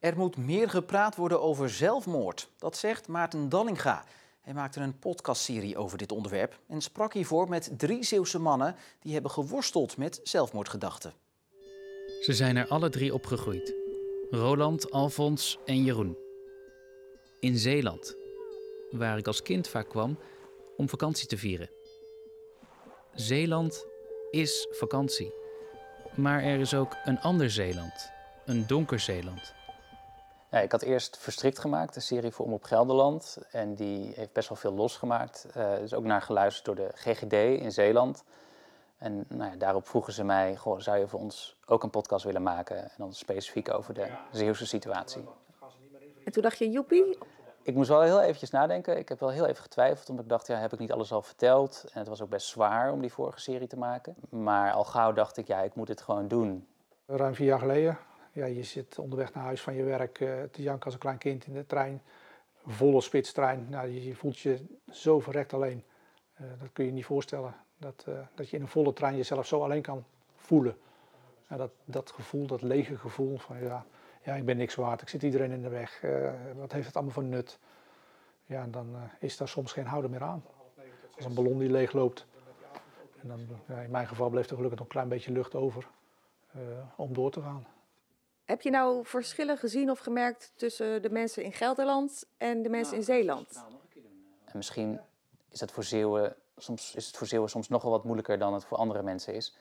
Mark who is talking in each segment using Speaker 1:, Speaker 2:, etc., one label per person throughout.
Speaker 1: Er moet meer gepraat worden over zelfmoord. Dat zegt Maarten Dallinga. Hij maakte een podcastserie over dit onderwerp en sprak hiervoor met drie Zeeuwse mannen die hebben geworsteld met zelfmoordgedachten.
Speaker 2: Ze zijn er alle drie opgegroeid: Roland, Alfons en Jeroen. In Zeeland, waar ik als kind vaak kwam om vakantie te vieren. Zeeland is vakantie. Maar er is ook een ander Zeeland, een donker Zeeland.
Speaker 3: Ja, ik had eerst Verstrikt gemaakt, een serie voor Omroep Gelderland. En die heeft best wel veel losgemaakt. Uh, is ook naar geluisterd door de GGD in Zeeland. En nou ja, daarop vroegen ze mij, goh, zou je voor ons ook een podcast willen maken? En dan specifiek over de Zeeuwse situatie.
Speaker 4: En toen dacht je, joepie?
Speaker 3: Ik moest wel heel eventjes nadenken. Ik heb wel heel even getwijfeld, omdat ik dacht, ja, heb ik niet alles al verteld? En het was ook best zwaar om die vorige serie te maken. Maar al gauw dacht ik, ja, ik moet het gewoon doen.
Speaker 5: Ruim vier jaar geleden ja, je zit onderweg naar huis van je werk uh, te janken als een klein kind in de trein. Volle spitstrein. Nou, je, voelt je zo verrekt alleen. Uh, dat kun je niet voorstellen. Dat, uh, dat je in een volle trein jezelf zo alleen kan voelen. dat, dat gevoel, dat lege gevoel van ja, ja, ik ben niks waard. Ik zit iedereen in de weg. wat heeft het allemaal voor nut? Ja, dan is daar soms geen houden meer aan. Als een ballon die leeg loopt. En dan, ja, in mijn geval bleef er gelukkig nog een klein beetje lucht over om door te gaan.
Speaker 4: Heb je nou verschillen gezien of gemerkt tussen de mensen in Gelderland en de mensen in Zeeland?
Speaker 3: En misschien is het voor Zeeuwen soms, is het voor Zeeuwen soms nog wel wat moeilijker dan het voor andere mensen is.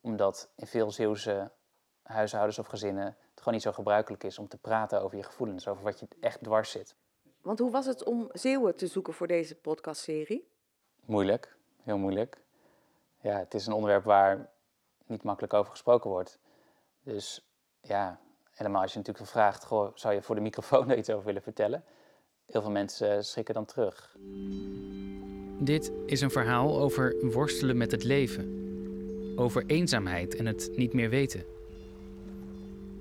Speaker 3: Omdat in veel Zeeuwse huishoudens of gezinnen het gewoon niet zo gebruikelijk is om te praten over je gevoelens, over wat je echt dwars zit.
Speaker 4: Want hoe was het om Zeeuwen te zoeken voor deze podcastserie?
Speaker 3: Moeilijk, heel moeilijk. Ja, het is een onderwerp waar niet makkelijk over gesproken wordt. Dus ja, helemaal als je natuurlijk vraagt, goh, zou je voor de microfoon er iets over willen vertellen? Heel veel mensen eh, schrikken dan terug.
Speaker 2: Dit is een verhaal over worstelen met het leven. Over eenzaamheid en het niet meer weten.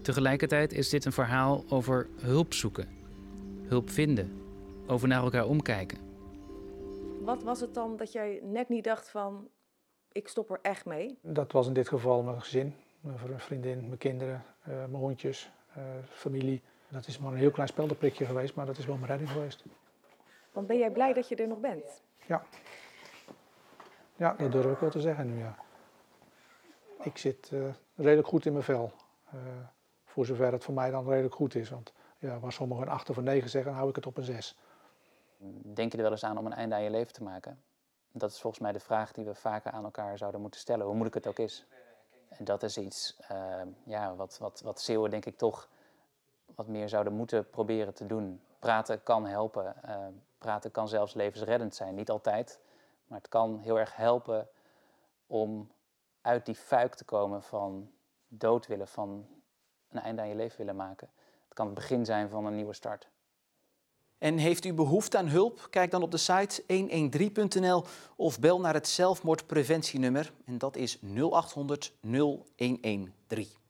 Speaker 2: Tegelijkertijd is dit een verhaal over hulp zoeken, hulp vinden, over naar elkaar omkijken.
Speaker 4: Wat was het dan dat jij net niet dacht van, ik stop er echt mee?
Speaker 5: Dat was in dit geval mijn gezin mijn vriendin, mijn kinderen, uh, mijn hondjes, uh, familie. Dat is maar een heel klein speldenprikje geweest, maar dat is wel mijn redding geweest.
Speaker 4: Want ben jij blij dat je er nog bent?
Speaker 5: Ja. Ja, dat durf ik wel te zeggen nu, ja. Ik zit uh, redelijk goed in mijn vel. voor zover het voor mij dan redelijk goed is. Want ja, waar sommigen een 8 of een 9 zeggen, dan hou ik het op een 6.
Speaker 3: Denk je er wel eens aan om een einde aan je leven te maken? Dat is volgens mij de vraag die we vaker aan elkaar zouden moeten stellen, hoe moeilijk het ook is. En dat is iets uh, ja, wat, wat, wat Zeeuwen denk ik toch wat meer zouden moeten proberen te doen. Praten kan helpen. Uh, praten kan zelfs levensreddend zijn. Niet altijd, maar het kan heel erg helpen om uit die fuik te komen van dood willen, van een einde aan je leven willen maken. Het kan het begin zijn van een nieuwe start.
Speaker 1: En heeft u behoefte aan hulp? Kijk dan op de site 113.nl of bel naar het zelfmoordpreventienummer en dat is 0800 0113.